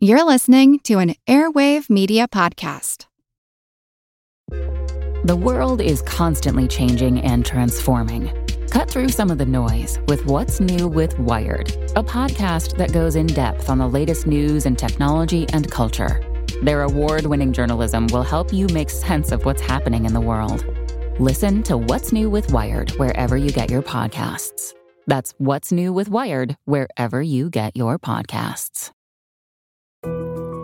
You're listening to an Airwave Media Podcast. The world is constantly changing and transforming. Cut through some of the noise with What's New with Wired, a podcast that goes in depth on the latest news and technology and culture. Their award winning journalism will help you make sense of what's happening in the world. Listen to What's New with Wired wherever you get your podcasts. That's What's New with Wired wherever you get your podcasts.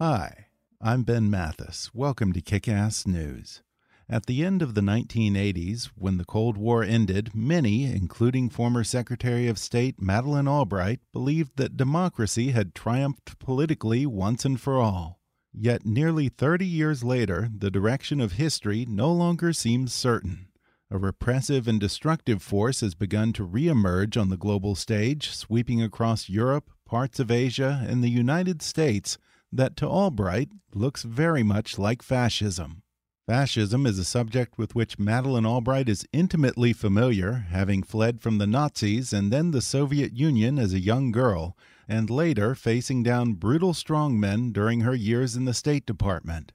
Hi, I'm Ben Mathis. Welcome to Kick Ass News. At the end of the 1980s, when the Cold War ended, many, including former Secretary of State Madeleine Albright, believed that democracy had triumphed politically once and for all. Yet nearly 30 years later, the direction of history no longer seems certain. A repressive and destructive force has begun to reemerge on the global stage, sweeping across Europe, parts of Asia, and the United States that to Albright looks very much like fascism. Fascism is a subject with which Madeleine Albright is intimately familiar, having fled from the Nazis and then the Soviet Union as a young girl, and later facing down brutal strongmen during her years in the State Department.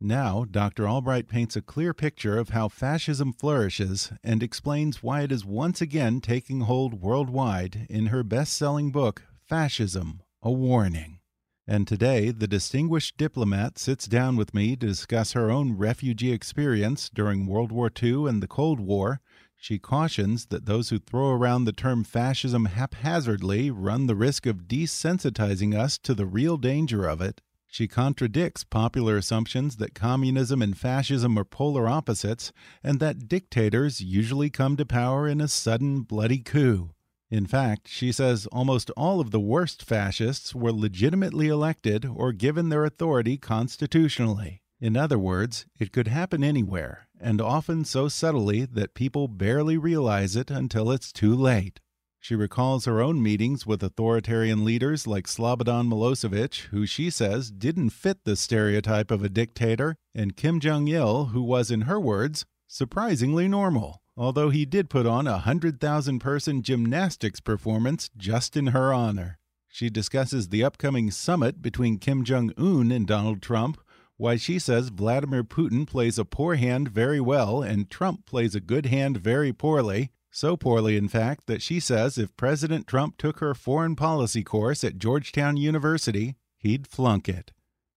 Now, Dr. Albright paints a clear picture of how fascism flourishes and explains why it is once again taking hold worldwide in her best selling book, Fascism A Warning. And today, the distinguished diplomat sits down with me to discuss her own refugee experience during World War II and the Cold War. She cautions that those who throw around the term fascism haphazardly run the risk of desensitizing us to the real danger of it. She contradicts popular assumptions that communism and fascism are polar opposites and that dictators usually come to power in a sudden, bloody coup. In fact, she says almost all of the worst fascists were legitimately elected or given their authority constitutionally. In other words, it could happen anywhere, and often so subtly that people barely realize it until it's too late. She recalls her own meetings with authoritarian leaders like Slobodan Milosevic, who she says didn't fit the stereotype of a dictator, and Kim Jong il, who was, in her words, surprisingly normal although he did put on a 100,000 person gymnastics performance just in her honor. She discusses the upcoming summit between Kim Jong un and Donald Trump, why she says Vladimir Putin plays a poor hand very well and Trump plays a good hand very poorly. So poorly, in fact, that she says if President Trump took her foreign policy course at Georgetown University, he'd flunk it.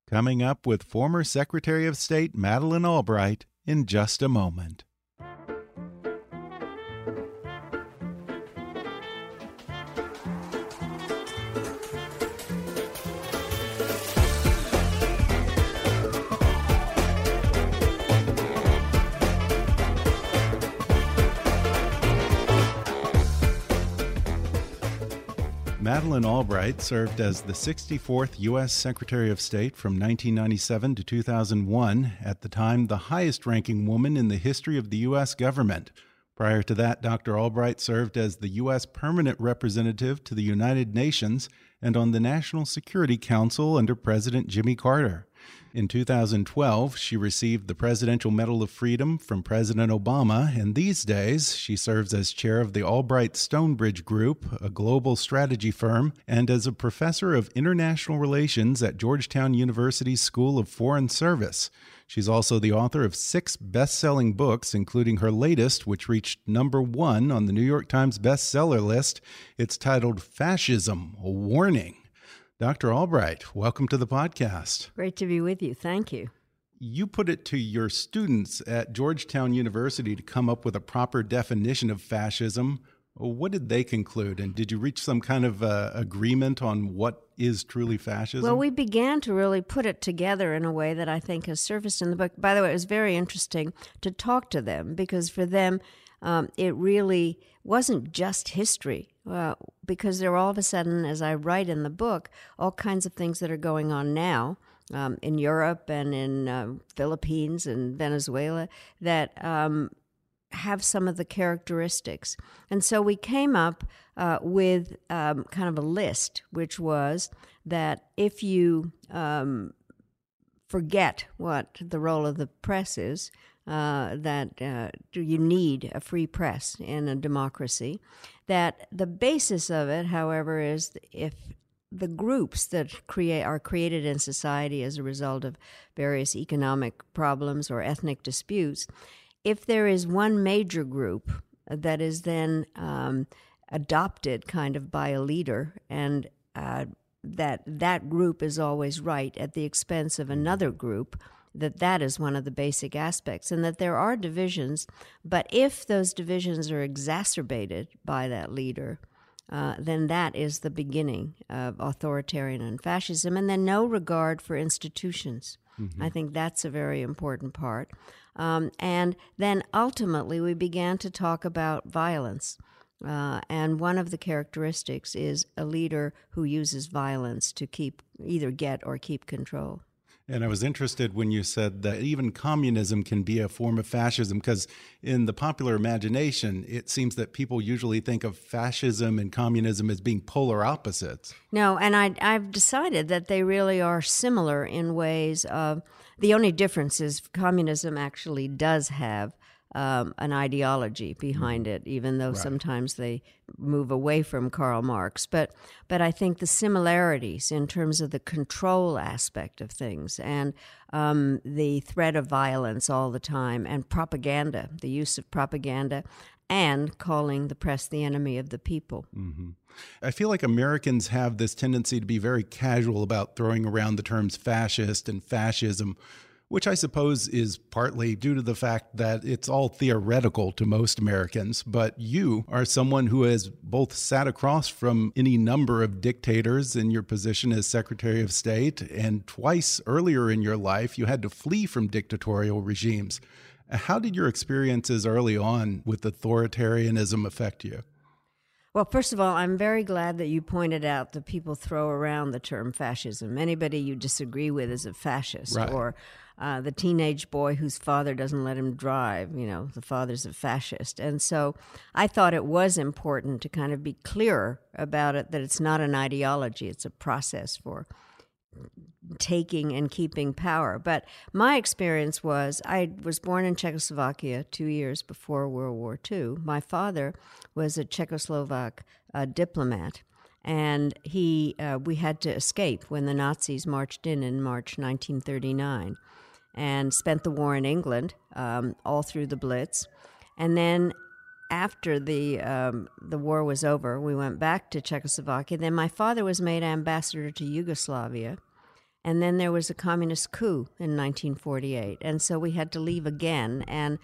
Coming up with former Secretary of State Madeleine Albright in just a moment. Madeleine Albright served as the 64th U.S. Secretary of State from 1997 to 2001, at the time the highest ranking woman in the history of the U.S. government. Prior to that, Dr. Albright served as the U.S. Permanent Representative to the United Nations and on the National Security Council under President Jimmy Carter. In 2012, she received the Presidential Medal of Freedom from President Obama, and these days she serves as chair of the Albright Stonebridge Group, a global strategy firm, and as a professor of international relations at Georgetown University's School of Foreign Service. She's also the author of six best selling books, including her latest, which reached number one on the New York Times bestseller list. It's titled Fascism A Warning. Dr. Albright, welcome to the podcast. Great to be with you. Thank you. You put it to your students at Georgetown University to come up with a proper definition of fascism. What did they conclude? And did you reach some kind of uh, agreement on what is truly fascism? Well, we began to really put it together in a way that I think has surfaced in the book. By the way, it was very interesting to talk to them because for them, um, it really wasn't just history. Because there are all of a sudden, as I write in the book, all kinds of things that are going on now um, in Europe and in uh, Philippines and Venezuela that um, have some of the characteristics. And so we came up uh, with um, kind of a list, which was that if you um, forget what the role of the press is, uh, that uh, you need a free press in a democracy. That the basis of it, however, is if the groups that create are created in society as a result of various economic problems or ethnic disputes, if there is one major group that is then um, adopted kind of by a leader and uh, that that group is always right at the expense of another group that that is one of the basic aspects and that there are divisions but if those divisions are exacerbated by that leader uh, then that is the beginning of authoritarian and fascism and then no regard for institutions. Mm-hmm. i think that's a very important part. Um, and then ultimately we began to talk about violence uh, and one of the characteristics is a leader who uses violence to keep either get or keep control and I was interested when you said that even communism can be a form of fascism, because in the popular imagination, it seems that people usually think of fascism and communism as being polar opposites. No, and I, I've decided that they really are similar in ways of the only difference is communism actually does have um, an ideology behind mm-hmm. it, even though right. sometimes they move away from Karl Marx. But but I think the similarities in terms of the control aspect of things and um, the threat of violence all the time and propaganda, the use of propaganda. And calling the press the enemy of the people. Mm-hmm. I feel like Americans have this tendency to be very casual about throwing around the terms fascist and fascism which I suppose is partly due to the fact that it's all theoretical to most Americans. But you are someone who has both sat across from any number of dictators in your position as Secretary of State, and twice earlier in your life, you had to flee from dictatorial regimes. How did your experiences early on with authoritarianism affect you? Well, first of all, I'm very glad that you pointed out that people throw around the term fascism. Anybody you disagree with is a fascist, right. or uh, the teenage boy whose father doesn't let him drive. You know, the father's a fascist. And so I thought it was important to kind of be clearer about it that it's not an ideology, it's a process for taking and keeping power. But my experience was I was born in Czechoslovakia two years before World War II. My father was a Czechoslovak uh, diplomat. And he, uh, we had to escape when the Nazis marched in in March 1939 and spent the war in England um, all through the Blitz. And then after the um, the war was over, we went back to Czechoslovakia. Then my father was made ambassador to Yugoslavia, and then there was a communist coup in 1948, and so we had to leave again. And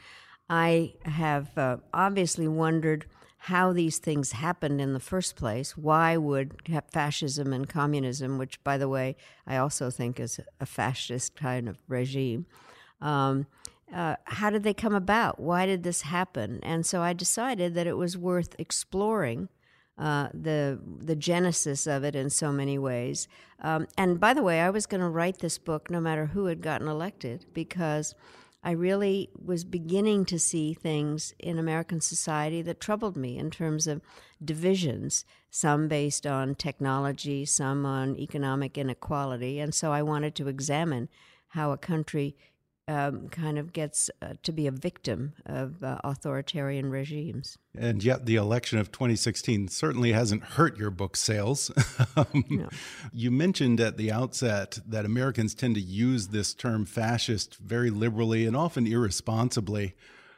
I have uh, obviously wondered how these things happened in the first place. Why would fascism and communism, which, by the way, I also think is a fascist kind of regime, um, uh, how did they come about? Why did this happen? And so I decided that it was worth exploring uh, the the genesis of it in so many ways. Um, and by the way, I was going to write this book no matter who had gotten elected because I really was beginning to see things in American society that troubled me in terms of divisions, some based on technology, some on economic inequality. And so I wanted to examine how a country um, kind of gets uh, to be a victim of uh, authoritarian regimes. And yet, the election of 2016 certainly hasn't hurt your book sales. um, no. You mentioned at the outset that Americans tend to use this term fascist very liberally and often irresponsibly.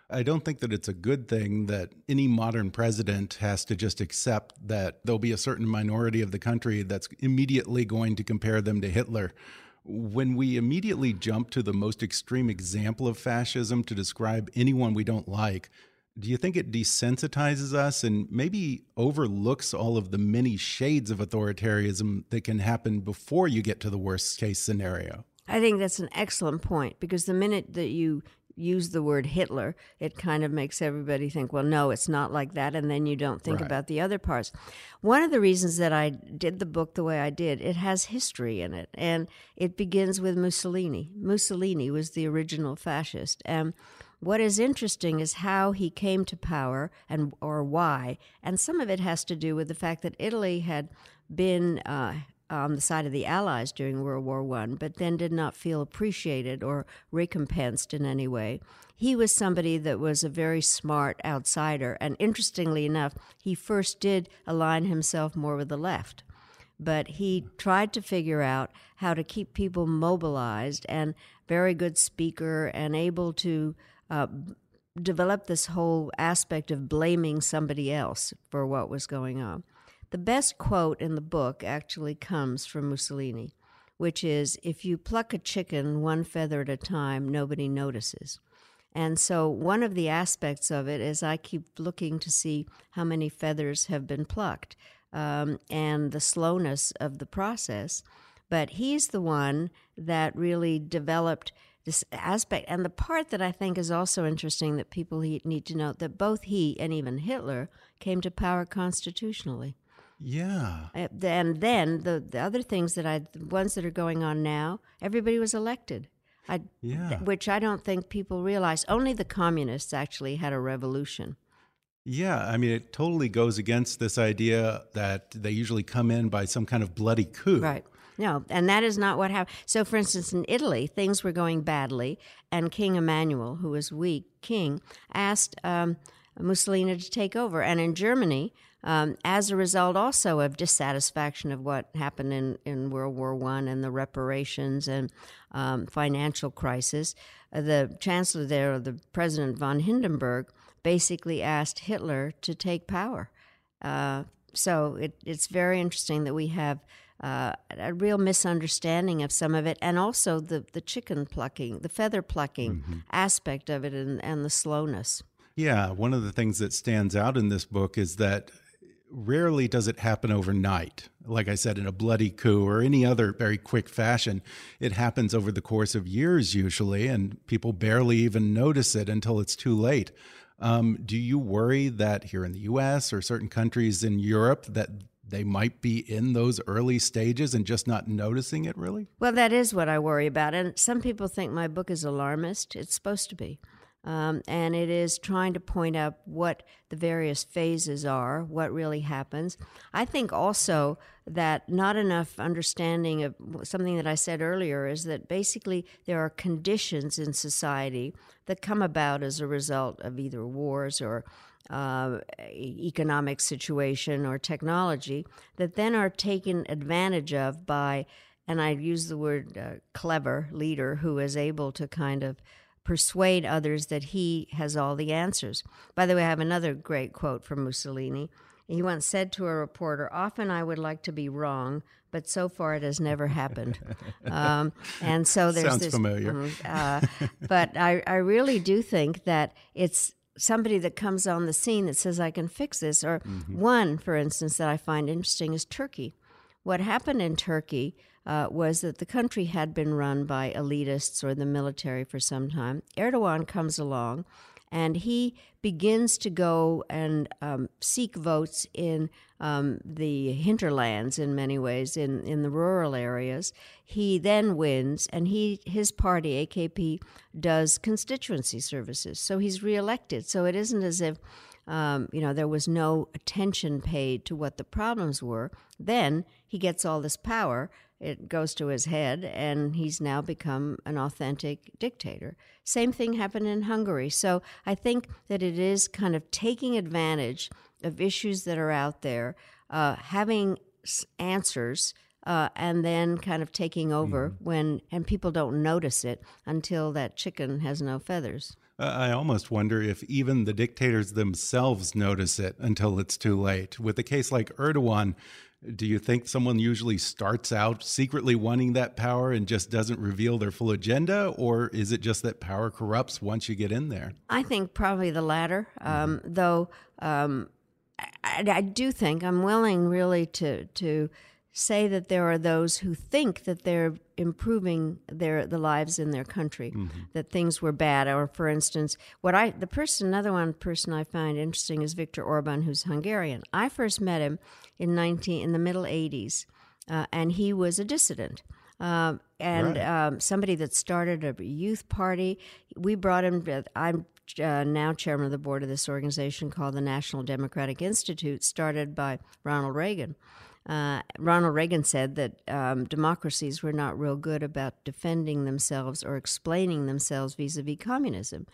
I don't think that it's a good thing that any modern president has to just accept that there'll be a certain minority of the country that's immediately going to compare them to Hitler when we immediately jump to the most extreme example of fascism to describe anyone we don't like, do you think it desensitizes us and maybe overlooks all of the many shades of authoritarianism that can happen before you get to the worst case scenario? I think that's an excellent point because the minute that you use the word Hitler, it kind of makes everybody think, well, no, it's not like that. And then you don't think Right. about the other parts. One of the reasons that I did the book the way I did, it has history in it. And it begins with Mussolini. Mussolini was the original fascist. And what is interesting is how he came to power and or why. And some of it has to do with the fact that Italy had been uh, on the side of the Allies during World War One, but then did not feel appreciated or recompensed in any way. He was somebody that was a very smart outsider, and interestingly enough, he first did align himself more with the left. But he tried to figure out how to keep people mobilized and very good speaker and able to uh, develop this whole aspect of blaming somebody else for what was going on. The best quote in the book actually comes from Mussolini, which is If you pluck a chicken one feather at a time, nobody notices. And so, one of the aspects of it is I keep looking to see how many feathers have been plucked um, and the slowness of the process. But he's the one that really developed this aspect. And the part that I think is also interesting that people need to note that both he and even Hitler came to power constitutionally. Yeah. Uh, And then the, the other things that I, the ones that are going on now, everybody was elected. I, Yeah. which I don't think people realize. Only the communists actually had a revolution. Yeah, I mean, it totally goes against this idea that they usually come in by some kind of bloody coup. Right. No, and that is not what happened. So, for instance, in Italy, things were going badly, and King Emmanuel, who was weak king, asked um, Mussolini to take over. And in Germany, um, as a result also of dissatisfaction of what happened in, in World War One and the reparations and um, financial crisis, uh, the chancellor there, the President von Hindenburg, basically asked Hitler to take power. Uh, so it, it's very interesting that we have uh, a real misunderstanding of some of it, and also the, the chicken plucking, the feather plucking aspect of it, and, and the slowness. Yeah, one of the things that stands out in this book is that rarely does it happen overnight. Like I said, in a bloody coup or any other very quick fashion, it happens over the course of years usually, and people barely even notice it until it's too late. Um, do you worry that here in the U.S. or certain countries in Europe that they might be in those early stages and just not noticing it really? Well, that is what I worry about. And some people think my book is alarmist. It's supposed to be. Um, and it is trying to point out what the various phases are, what really happens. I think also that not enough understanding of something that I said earlier is that basically there are conditions in society that come about as a result of either wars or uh, economic situation or technology that then are taken advantage of by, and I use the word uh, clever leader who is able to kind of persuade others that he has all the answers. By the way, I have another great quote from Mussolini. He once said to a reporter, Often I would like to be wrong, but so far it has never happened. um, and so there's Sounds this. familiar. Mhm, uh, but I, I really do think that it's somebody that comes on the scene that says, I can fix this. Or one, for instance, that I find interesting is Turkey. What happened in Turkey uh, was that the country had been run by elitists or the military for some time. Erdogan comes along and he begins to go and um, seek votes in um, the hinterlands in many ways, in, in the rural areas. He then wins, and he his party, AKP, does constituency services. So he's reelected. So it isn't as if um, you know, there was no attention paid to what the problems were. Then he gets all this power, it goes to his head, and he's now become an authentic dictator. Same thing happened in Hungary. So I think that it is kind of taking advantage of issues that are out there, uh, having s- answers. Uh, and then kind of taking over when, and people don't notice it until that chicken has no feathers. I almost wonder if even the dictators themselves notice it until it's too late. With a case like Erdogan, Do you think someone usually starts out secretly wanting that power and just doesn't reveal their full agenda? Or is it just that power corrupts once you get in there? I think probably the latter, um, though um, I, I, do think I'm willing really to, to say that there are those who think that they're improving their the lives in their country, mm-hmm. that things were bad. Or, for instance, what I the person, another one person I find interesting is Viktor Orban, who's Hungarian. I first met him in nineteen in the middle '80s, uh, and he was a dissident. Um, and right. um, somebody that started a youth party. We brought him. I'm uh, now chairman of the board of this organization called the National Democratic Institute, started by Ronald Reagan. Uh, Ronald Reagan said that um, democracies were not real good about defending themselves or explaining themselves vis a vis communism.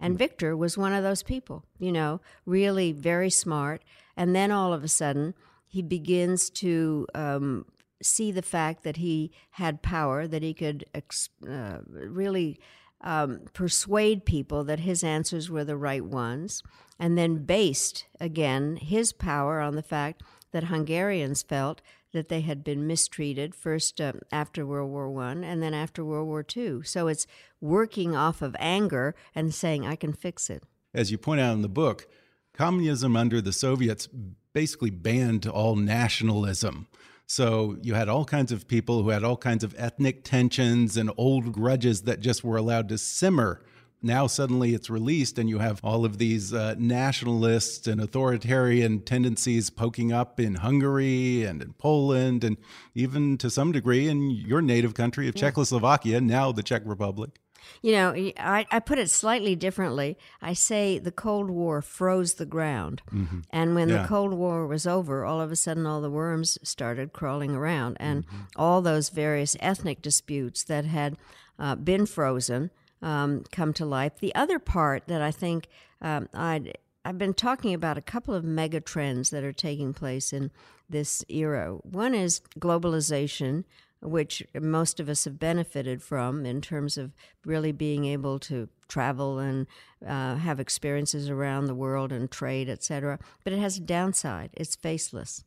And hmm. Viktor was one of those people, you know, really very smart. And then all of a sudden, he begins to um, see the fact that he had power, that he could ex- uh, really um, persuade people that his answers were the right ones, and then based again his power on the fact that Hungarians felt that they had been mistreated first uh, after World War One and then after World War Two. So it's working off of anger and saying, "I can fix it." As you point out in the book, communism under the Soviets basically banned all nationalism. So you had all kinds of people who had all kinds of ethnic tensions and old grudges that just were allowed to simmer now suddenly it's released and you have all of these uh, nationalists and authoritarian tendencies poking up in Hungary and in Poland and even to some degree in your native country of Czechoslovakia, now the Czech Republic. You know, I, I put it slightly differently. I say the Cold War froze the ground. Mm-hmm. And when yeah. the Cold War was over, all of a sudden all the worms started crawling around. And mm-hmm. all those various ethnic disputes that had uh, been frozen um, come to life. The other part that I think um, i have been talking about a couple of mega trends that are taking place in this era. One is globalization, which most of us have benefited from in terms of really being able to travel and uh, have experiences around the world and trade, etc. But it has a downside. It's faceless.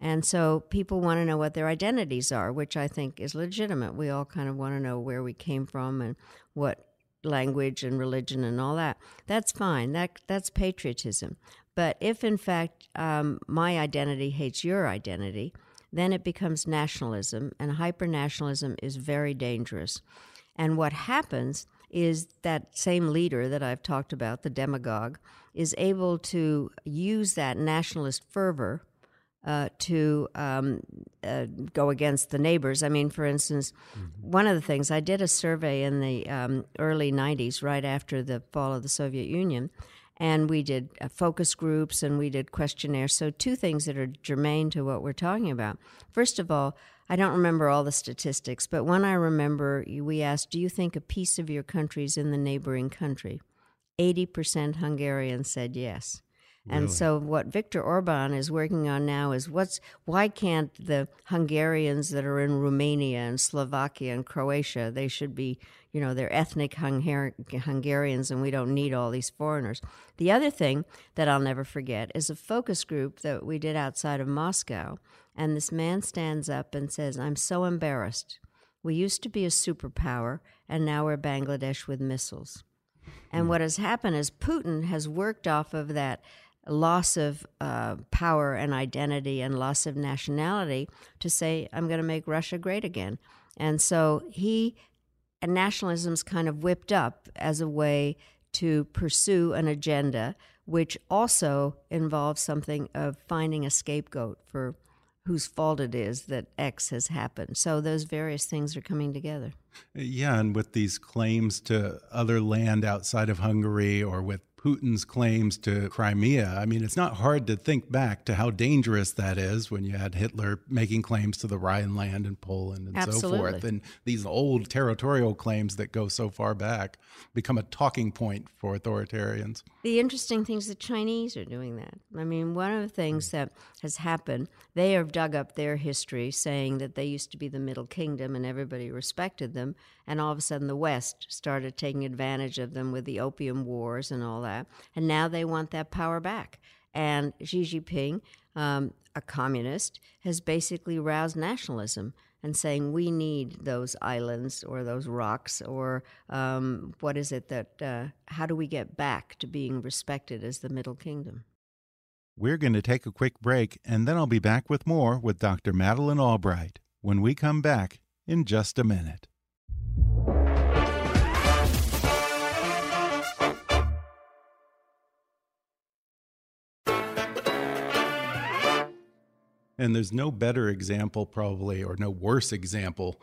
And so people want to know what their identities are, which I think is legitimate. We all kind of want to know where we came from and what language and religion and all that. That's fine. That that's patriotism. But if in fact um, my identity hates your identity, then it becomes nationalism, and hypernationalism is very dangerous. And what happens is that same leader that I've talked about, the demagogue, is able to use that nationalist fervor uh, to um, uh, go against the neighbors. I mean, for instance, mm-hmm. one of the things I did a survey in the um, early 90s, right after the fall of the Soviet Union, and we did uh, focus groups and we did questionnaires. So, two things that are germane to what we're talking about. First of all, I don't remember all the statistics, but one I remember, we asked, Do you think a piece of your country is in the neighboring country? 80% Hungarians said yes. And really? so what Viktor Orban is working on now is what's why can't the Hungarians that are in Romania and Slovakia and Croatia they should be you know they're ethnic Hungar- Hungarians and we don't need all these foreigners. The other thing that I'll never forget is a focus group that we did outside of Moscow and this man stands up and says I'm so embarrassed. We used to be a superpower and now we're Bangladesh with missiles. And hmm. what has happened is Putin has worked off of that loss of uh, power and identity and loss of nationality to say, I'm going to make Russia great again. And so he, and nationalism's kind of whipped up as a way to pursue an agenda, which also involves something of finding a scapegoat for whose fault it is that X has happened. So those various things are coming together. Yeah, and with these claims to other land outside of Hungary or with Putin's claims to Crimea. I mean, it's not hard to think back to how dangerous that is when you had Hitler making claims to the Rhineland and Poland and Absolutely. so forth. And these old territorial claims that go so far back become a talking point for authoritarians. The interesting thing is the Chinese are doing that. I mean, one of the things that has happened, they have dug up their history saying that they used to be the Middle Kingdom and everybody respected them. And all of a sudden, the West started taking advantage of them with the Opium Wars and all that. And now they want that power back. And Xi Jinping, um, a communist, has basically roused nationalism and saying we need those islands or those rocks or um, what is it that uh, how do we get back to being respected as the Middle Kingdom? We're going to take a quick break and then I'll be back with more with Dr. Madeleine Albright when we come back in just a minute. And there's no better example, probably, or no worse example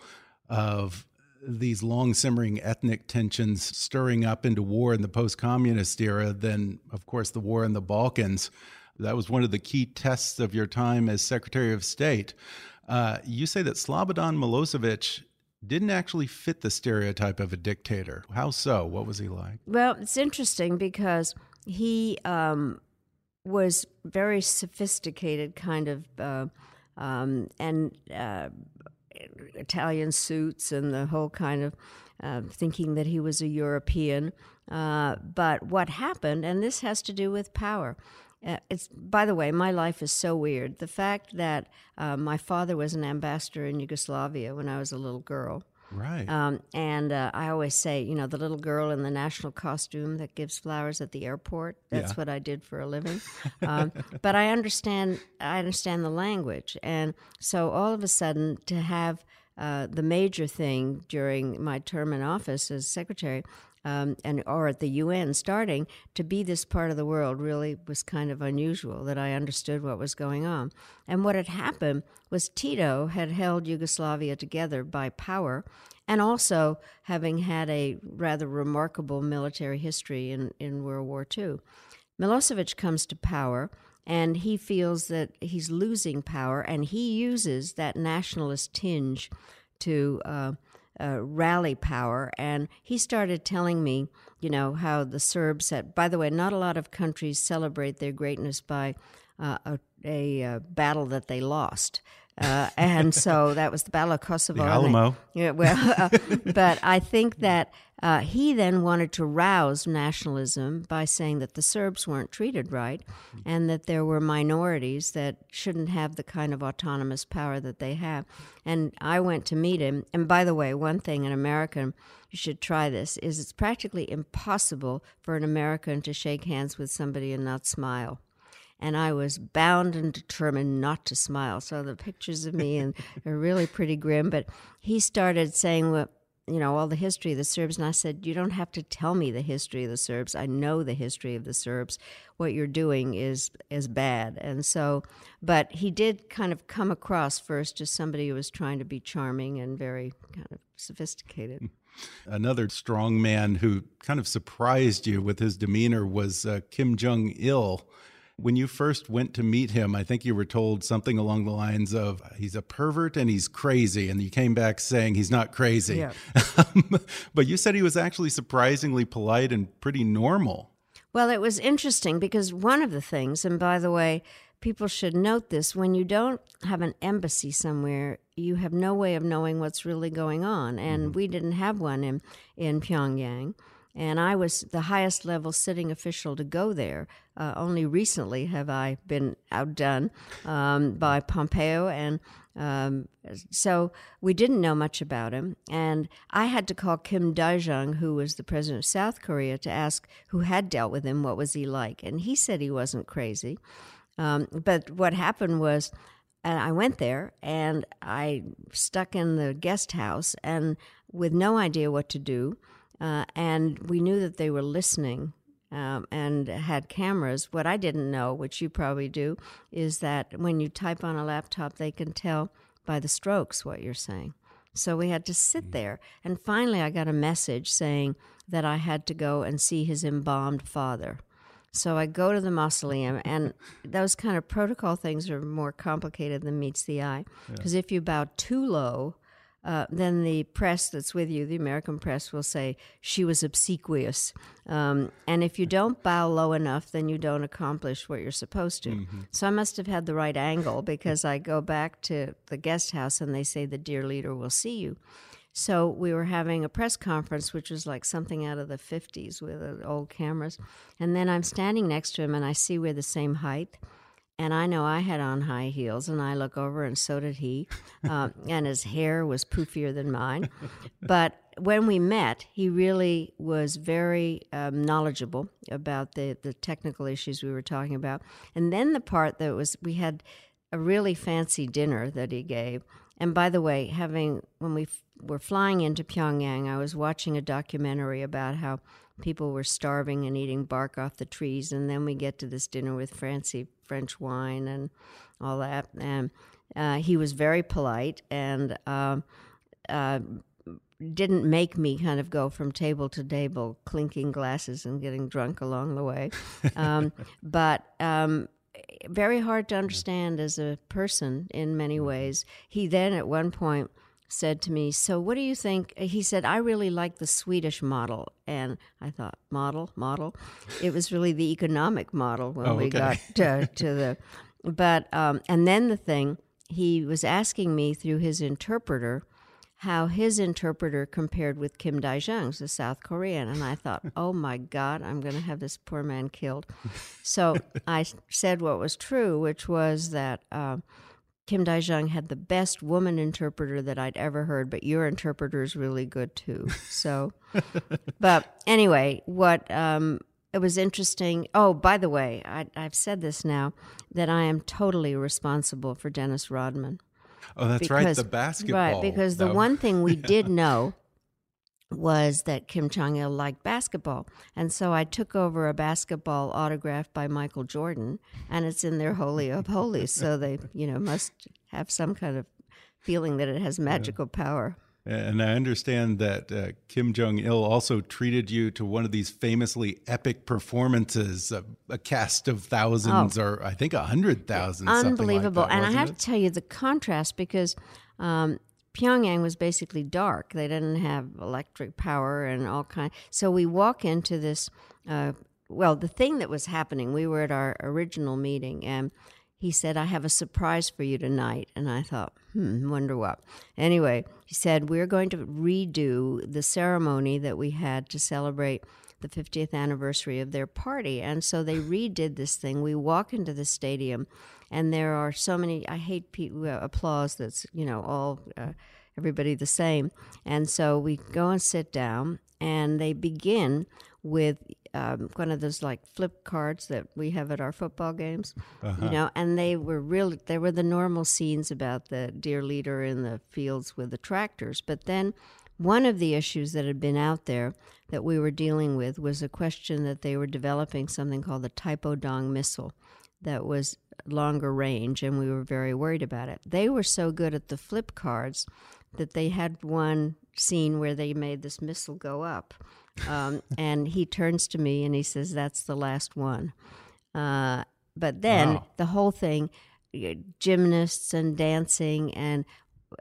of these long simmering ethnic tensions stirring up into war in the post communist era than, of course, the war in the Balkans. That was one of the key tests of your time as Secretary of State. Uh, you say that Slobodan Milosevic didn't actually fit the stereotype of a dictator. How so? What was he like? Well, it's interesting because he um, was very sophisticated, kind of, uh, um, and uh, Italian suits and the whole kind of uh, thinking that he was a European. Uh, but what happened, and this has to do with power. Uh, it's by the way, my life is so weird. The fact that uh, my father was an ambassador in Yugoslavia when I was a little girl, Right. um, and uh, I always say, you know, the little girl in the national costume that gives flowers at the airport. That's Yeah. what I did for a living. Um, but I understand. I understand the language, and so all of a sudden, to have uh, the major thing during my term in office as secretary. Um, and or at the UN starting to be this part of the world really was kind of unusual that I understood what was going on. And what had happened was Tito had held Yugoslavia together by power and also having had a rather remarkable military history in, in World War II. Milosevic comes to power and he feels that he's losing power and he uses that nationalist tinge to uh, uh, rally power. And he started telling me, you know, how the Serbs had, by the way, not a lot of countries celebrate their greatness by uh, a, a uh, battle that they lost. Uh, and so that was the Battle of Kosovo. The they- Alamo. yeah, well, uh, but I think that uh, he then wanted to rouse nationalism by saying that the Serbs weren't treated right and that there were minorities that shouldn't have the kind of autonomous power that they have. And I went to meet him. And by the way, one thing an American, you should try this, is it's practically impossible for an American to shake hands with somebody and not smile and I was bound and determined not to smile. So the pictures of me and are really pretty grim. But he started saying, "Well, you know, all the history of the Serbs," and I said, "You don't have to tell me the history of the Serbs. I know the history of the Serbs. What you're doing is is bad." And so, but he did kind of come across first as somebody who was trying to be charming and very kind of sophisticated. Another strong man who kind of surprised you with his demeanor was uh, Kim Jong il. When you first went to meet him, I think you were told something along the lines of, he's a pervert and he's crazy. And you came back saying he's not crazy. Yeah. Um, but you said he was actually surprisingly polite and pretty normal. Well, it was interesting because one of the things, and by the way, people should note this when you don't have an embassy somewhere, you have no way of knowing what's really going on. And mm-hmm. we didn't have one in, in Pyongyang. And I was the highest level sitting official to go there. Uh, only recently have I been outdone um, by Pompeo. And um, so we didn't know much about him. And I had to call Kim Dae-jung, who was the president of South Korea, to ask who had dealt with him, what was he like? And he said he wasn't crazy. Um, but what happened was, and I went there and I stuck in the guest house and with no idea what to do. Uh, and we knew that they were listening um, and had cameras. What I didn't know, which you probably do, is that when you type on a laptop, they can tell by the strokes what you're saying. So we had to sit there. And finally, I got a message saying that I had to go and see his embalmed father. So I go to the mausoleum, and those kind of protocol things are more complicated than meets the eye. Because if you bow too low, uh, then the press that's with you, the American press, will say she was obsequious. Um, and if you don't bow low enough, then you don't accomplish what you're supposed to. So I must have had the right angle because I go back to the guest house and they say the dear leader will see you. So we were having a press conference, which was like something out of the 50s with uh, old cameras. And then I'm standing next to him and I see we're the same height. And I know I had on high heels, and I look over, and so did he. Um, and his hair was poofier than mine. But when we met, he really was very um, knowledgeable about the, the technical issues we were talking about. And then the part that was, we had a really fancy dinner that he gave. And by the way, having, when we f- were flying into Pyongyang, I was watching a documentary about how people were starving and eating bark off the trees. And then we get to this dinner with fancy French wine and all that. And uh, he was very polite and uh, uh, didn't make me kind of go from table to table, clinking glasses and getting drunk along the way. Um, but um, very hard to understand as a person in many ways. He then, at one point, said to me, So, what do you think? He said, I really like the Swedish model. And I thought, Model, model. It was really the economic model when Oh, we okay. got to, to the. But, um, and then the thing, he was asking me through his interpreter how his interpreter compared with Kim Dae Jung's, the South Korean. And I thought, oh my God, I'm going to have this poor man killed. So I said what was true, which was that. Uh, Kim Dae Jung had the best woman interpreter that I'd ever heard, but your interpreter is really good too. So, but anyway, what um, it was interesting. Oh, by the way, I, I've said this now that I am totally responsible for Dennis Rodman. Oh, that's right. The basketball. Right, because the one thing we did know was that Kim Jong il liked basketball. And so I took over a basketball autograph by Michael Jordan, and it's in their Holy of Holies. So they, you know, must have some kind of feeling that it has magical power. And I understand that uh, Kim Jong Il also treated you to one of these famously epic performances, a, a cast of thousands, or I think a hundred thousand. something like Oh. Unbelievable. that, and I have it? to tell you the contrast because um, Pyongyang was basically dark. They didn't have electric power and all kind. So we walk into this. Uh, well, the thing that was happening, we were at our original meeting, and he said, "I have a surprise for you tonight." And I thought, "Hmm, wonder what." Anyway, he said, "We're going to redo the ceremony that we had to celebrate." the 50th anniversary of their party. And so they redid this thing. We walk into the stadium, and there are so many. I hate pe- uh, applause that's, you know, all uh, everybody the same. And so we go and sit down, and they begin with um, one of those like flip cards that we have at our football games, you know, and they were really, they were the normal scenes about the dear leader in the fields with the tractors. But then one of the issues that had been out there that we were dealing with was a question that they were developing something called the Taepodong missile that was longer range, and we were very worried about it. They were so good at the flip cards that they had one scene where they made this missile go up. Um, and he turns to me and he says, That's the last one. Uh, but then Wow. the whole thing gymnasts and dancing and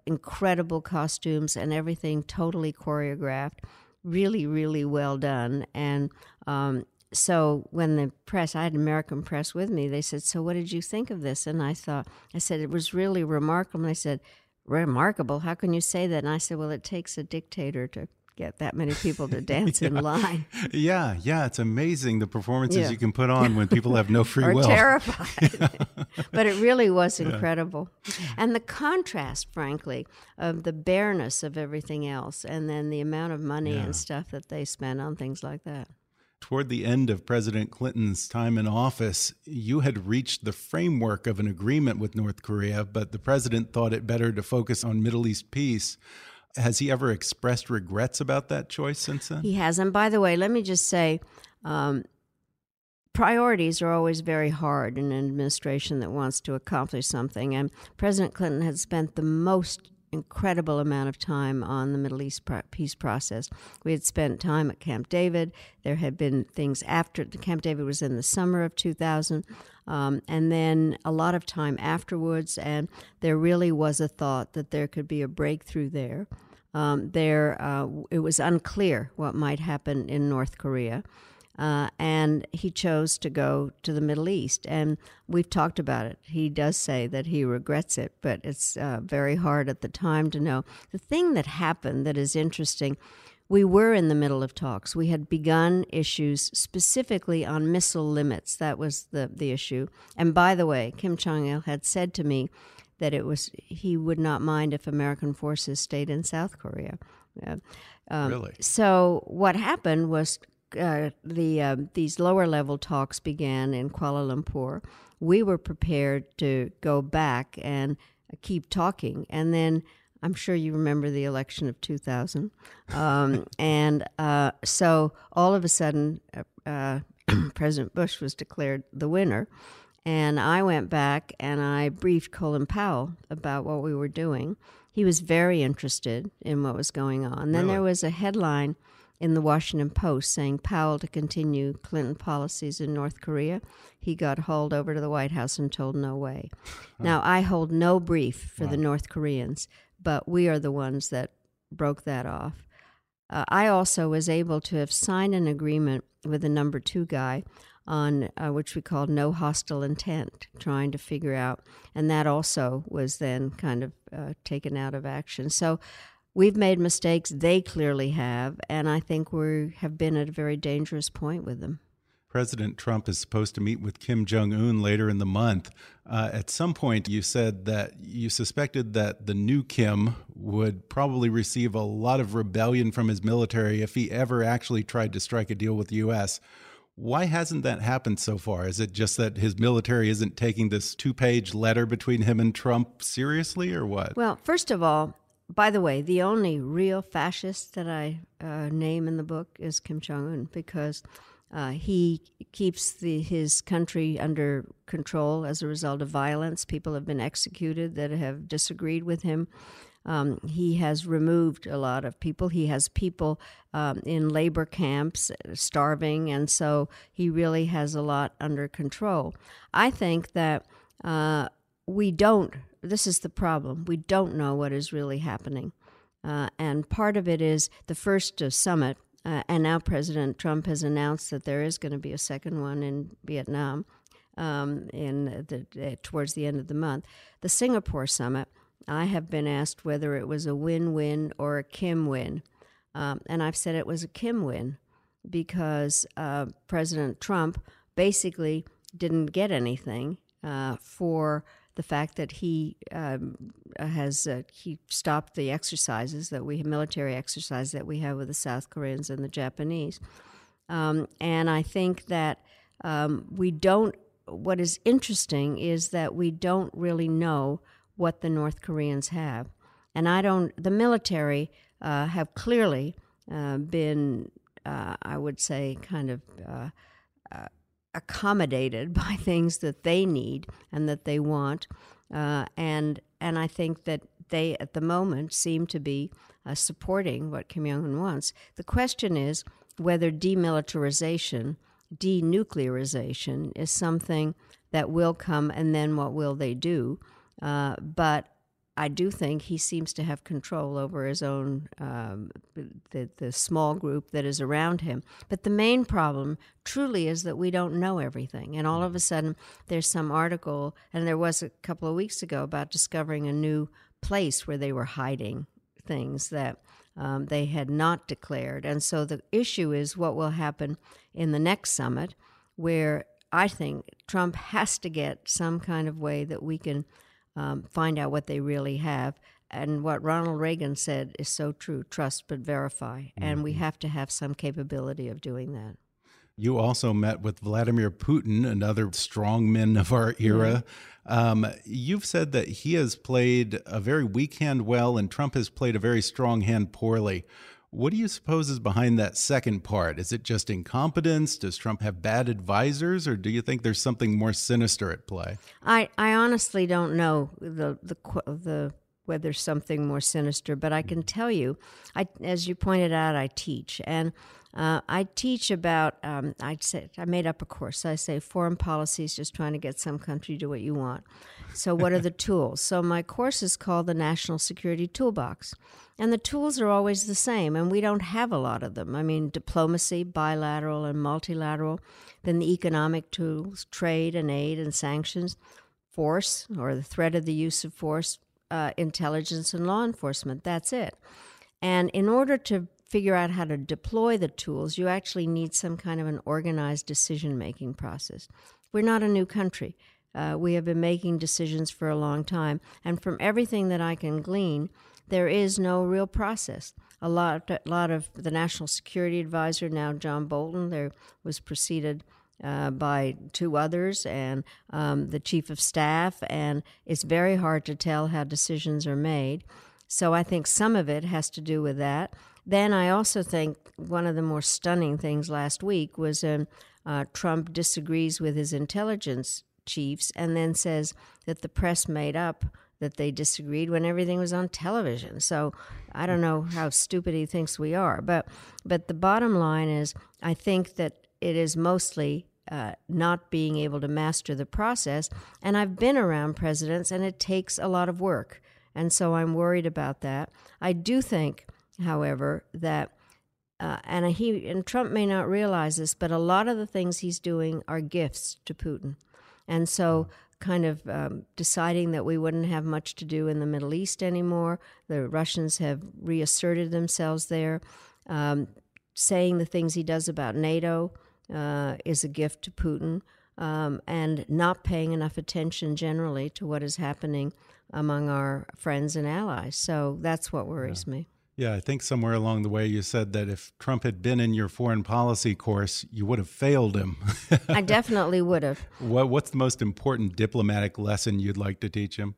incredible costumes and everything totally choreographed, really, really well done. And um, so when the press, I had American press with me, they said, So what did you think of this? And I thought, I said, It was really remarkable. And I said, Remarkable? How can you say that? And I said, Well, it takes a dictator to get that many people to dance in line Yeah, yeah, it's amazing the performances Yeah. you can put on when people have no free or will. terrified. but it really was incredible. And the contrast, frankly, of the bareness of everything else and then the amount of money Yeah. and stuff that they spent on things like that. Toward the end of President Clinton's time in office, you had reached the framework of an agreement with North Korea, but the president thought it better to focus on Middle East peace. Has he ever expressed regrets about that choice since then? He has. And by the way, let me just say um, priorities are always very hard in an administration that wants to accomplish something. And President Clinton had spent the most incredible amount of time on the Middle East peace process. We had spent time at Camp David. There had been things after Camp David was in the summer of 2000, um, and then a lot of time afterwards. And there really was a thought that there could be a breakthrough there. Um, there, uh, it was unclear what might happen in North Korea. Uh, and he chose to go to the Middle East. And we've talked about it. He does say that he regrets it, but it's uh, very hard at the time to know. The thing that happened that is interesting we were in the middle of talks. We had begun issues specifically on missile limits. That was the, the issue. And by the way, Kim Jong il had said to me that it was he would not mind if American forces stayed in South Korea. Uh, um, really? So what happened was uh, the uh, these lower level talks began in Kuala Lumpur. We were prepared to go back and keep talking, and then I'm sure you remember the election of 2000. Um, and uh, so all of a sudden, uh, uh President Bush was declared the winner. And I went back and I briefed Colin Powell about what we were doing. He was very interested in what was going on. Then really? there was a headline in the Washington Post saying Powell to continue Clinton policies in North Korea. He got hauled over to the White House and told no way. Now, I hold no brief for wow. the North Koreans but we are the ones that broke that off. Uh, I also was able to have signed an agreement with the number two guy on uh, which we called no hostile intent, trying to figure out, and that also was then kind of uh, taken out of action. So we've made mistakes; they clearly have, and I think we have been at a very dangerous point with them. President Trump is supposed to meet with Kim Jong un later in the month. Uh, at some point, you said that you suspected that the new Kim would probably receive a lot of rebellion from his military if he ever actually tried to strike a deal with the U.S. Why hasn't that happened so far? Is it just that his military isn't taking this two page letter between him and Trump seriously, or what? Well, first of all, by the way, the only real fascist that I uh, name in the book is Kim Jong un because uh, he keeps the, his country under control as a result of violence. People have been executed that have disagreed with him. Um, he has removed a lot of people. He has people um, in labor camps starving, and so he really has a lot under control. I think that uh, we don't, this is the problem, we don't know what is really happening. Uh, and part of it is the first uh, summit uh, and now President Trump has announced that there is going to be a second one in Vietnam um, in the, uh, towards the end of the month. The Singapore summit, I have been asked whether it was a win-win or a Kim win, um, and I've said it was a Kim win because uh, President Trump basically didn't get anything uh, for the fact that he um, has uh, he stopped the exercises that we military exercise that we have with the South Koreans and the Japanese, um, and I think that um, we don't. What is interesting is that we don't really know what the North Koreans have, and I don't. The military uh, have clearly uh, been, uh, I would say, kind of uh, uh, accommodated by things that they need and that they want. Uh, and and I think that they at the moment seem to be uh, supporting what Kim Jong Un wants. The question is whether demilitarization, denuclearization, is something that will come, and then what will they do? Uh, but I do think he seems to have control over his own um, the the small group that is around him. But the main problem truly is that we don't know everything, and all of a sudden there's some article, and there was a couple of weeks ago about discovering a new place where they were hiding things that. Um, they had not declared. And so the issue is what will happen in the next summit, where I think Trump has to get some kind of way that we can um, find out what they really have. And what Ronald Reagan said is so true trust but verify. Mm-hmm. And we mm-hmm. have to have some capability of doing that. You also met with Vladimir Putin, another strong man of our era. Um, you've said that he has played a very weak hand well, and Trump has played a very strong hand poorly. What do you suppose is behind that second part? Is it just incompetence? Does Trump have bad advisors, or do you think there's something more sinister at play? I, I honestly don't know the the the whether something more sinister, but I can tell you, I as you pointed out, I teach, and Uh, I teach about, um, I said, I made up a course. I say foreign policy is just trying to get some country to do what you want. So, what are the tools? So, my course is called the National Security Toolbox. And the tools are always the same, and we don't have a lot of them. I mean, diplomacy, bilateral and multilateral, then the economic tools, trade and aid and sanctions, force or the threat of the use of force, uh, intelligence and law enforcement. That's it. And in order to figure out how to deploy the tools, you actually need some kind of an organized decision making process. We're not a new country. Uh, we have been making decisions for a long time. And from everything that I can glean, there is no real process. A lot, a lot of the national security advisor, now John Bolton, there was preceded uh, by two others and um, the chief of staff, and it's very hard to tell how decisions are made. So I think some of it has to do with that. Then I also think one of the more stunning things last week was um, uh, Trump disagrees with his intelligence chiefs and then says that the press made up that they disagreed when everything was on television. So I don't know how stupid he thinks we are, but but the bottom line is I think that it is mostly uh, not being able to master the process. And I've been around presidents, and it takes a lot of work, and so I'm worried about that. I do think, however, that. Uh, and he and Trump may not realize this, but a lot of the things he's doing are gifts to Putin, and so kind of um, deciding that we wouldn't have much to do in the Middle East anymore. The Russians have reasserted themselves there, um, saying the things he does about NATO uh, is a gift to Putin, um, and not paying enough attention generally to what is happening among our friends and allies. So that's what worries yeah. me. Yeah, I think somewhere along the way you said that if Trump had been in your foreign policy course, you would have failed him. I definitely would have. What, what's the most important diplomatic lesson you'd like to teach him?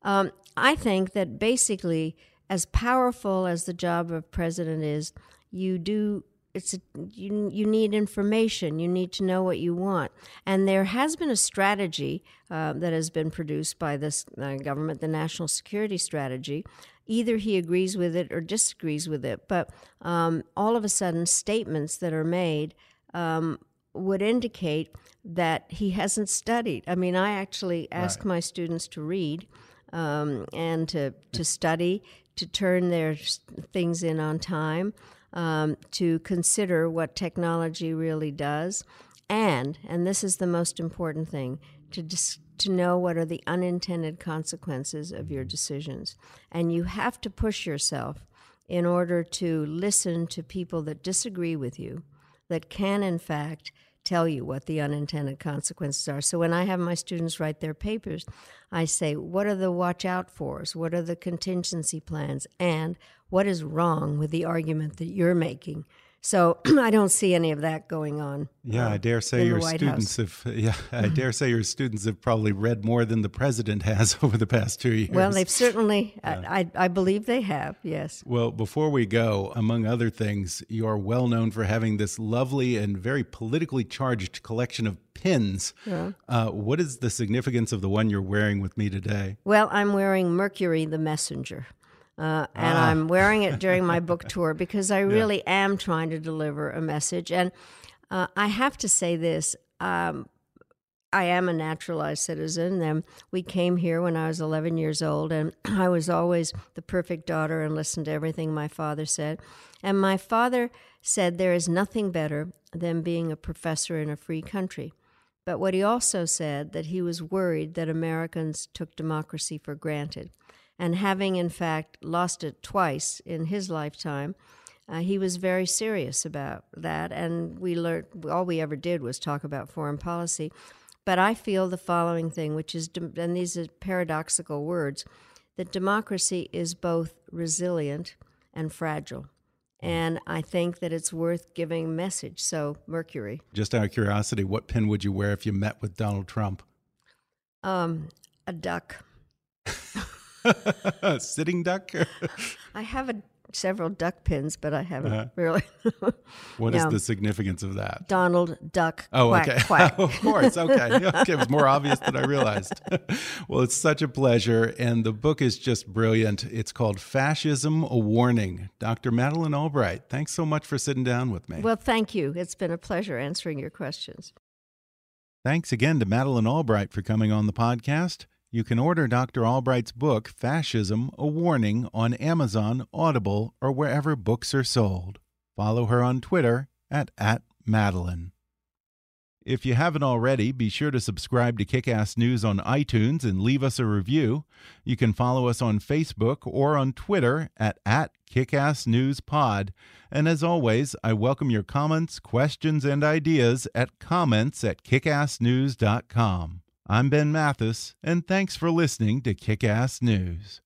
Um, I think that basically, as powerful as the job of president is, you do it's a, you you need information. You need to know what you want, and there has been a strategy uh, that has been produced by this uh, government, the national security strategy. Either he agrees with it or disagrees with it, but um, all of a sudden, statements that are made um, would indicate that he hasn't studied. I mean, I actually ask right. my students to read um, and to to study, to turn their things in on time um, to consider what technology really does, and and this is the most important thing to dis- to know what are the unintended consequences of your decisions, and you have to push yourself in order to listen to people that disagree with you, that can in fact tell you what the unintended consequences are. So when I have my students write their papers, I say, what are the watch out fors? What are the contingency plans? And what is wrong with the argument that you're making? So I don't see any of that going on. Yeah, uh, I dare say your students House. have. Yeah, I dare say your students have probably read more than the president has over the past two years. Well, they've certainly. Yeah. I, I believe they have. Yes. Well, before we go, among other things, you are well known for having this lovely and very politically charged collection of pins. Yeah. Uh, what is the significance of the one you're wearing with me today? Well, I'm wearing Mercury the Messenger. Uh, and ah. I'm wearing it during my book tour because I really yeah. am trying to deliver a message. And uh, I have to say this um, I am a naturalized citizen. And we came here when I was 11 years old, and I was always the perfect daughter and listened to everything my father said. And my father said there is nothing better than being a professor in a free country. But what he also said that he was worried that Americans took democracy for granted and having in fact lost it twice in his lifetime, uh, he was very serious about that. And we learned all we ever did was talk about foreign policy. But I feel the following thing, which is, and these are paradoxical words, that democracy is both resilient and fragile. And I think that it's worth giving a message. So, Mercury. Just out of curiosity, what pin would you wear if you met with Donald Trump? Um, a duck. Sitting duck? I have a several duck pins, but I haven't Uh-huh. really. What is the significance of that? Donald Duck. Oh, quack, okay. Quack. of course. Okay. Okay. It was more obvious than I realized. well, it's such a pleasure. And the book is just brilliant. It's called Fascism A Warning. Dr. Madeleine Albright, thanks so much for sitting down with me. Well, thank you. It's been a pleasure answering your questions. Thanks again to Madeleine Albright for coming on the podcast. You can order Dr. Albright's book, Fascism A Warning, on Amazon, Audible, or wherever books are sold. Follow her on Twitter at, at Madeleine. If you haven't already, be sure to subscribe to Kickass News on iTunes and leave us a review. You can follow us on Facebook or on Twitter at, at KickassNewsPod. And as always, I welcome your comments, questions, and ideas at comments at kickassnews.com. I'm Ben Mathis, and thanks for listening to Kick Ass News.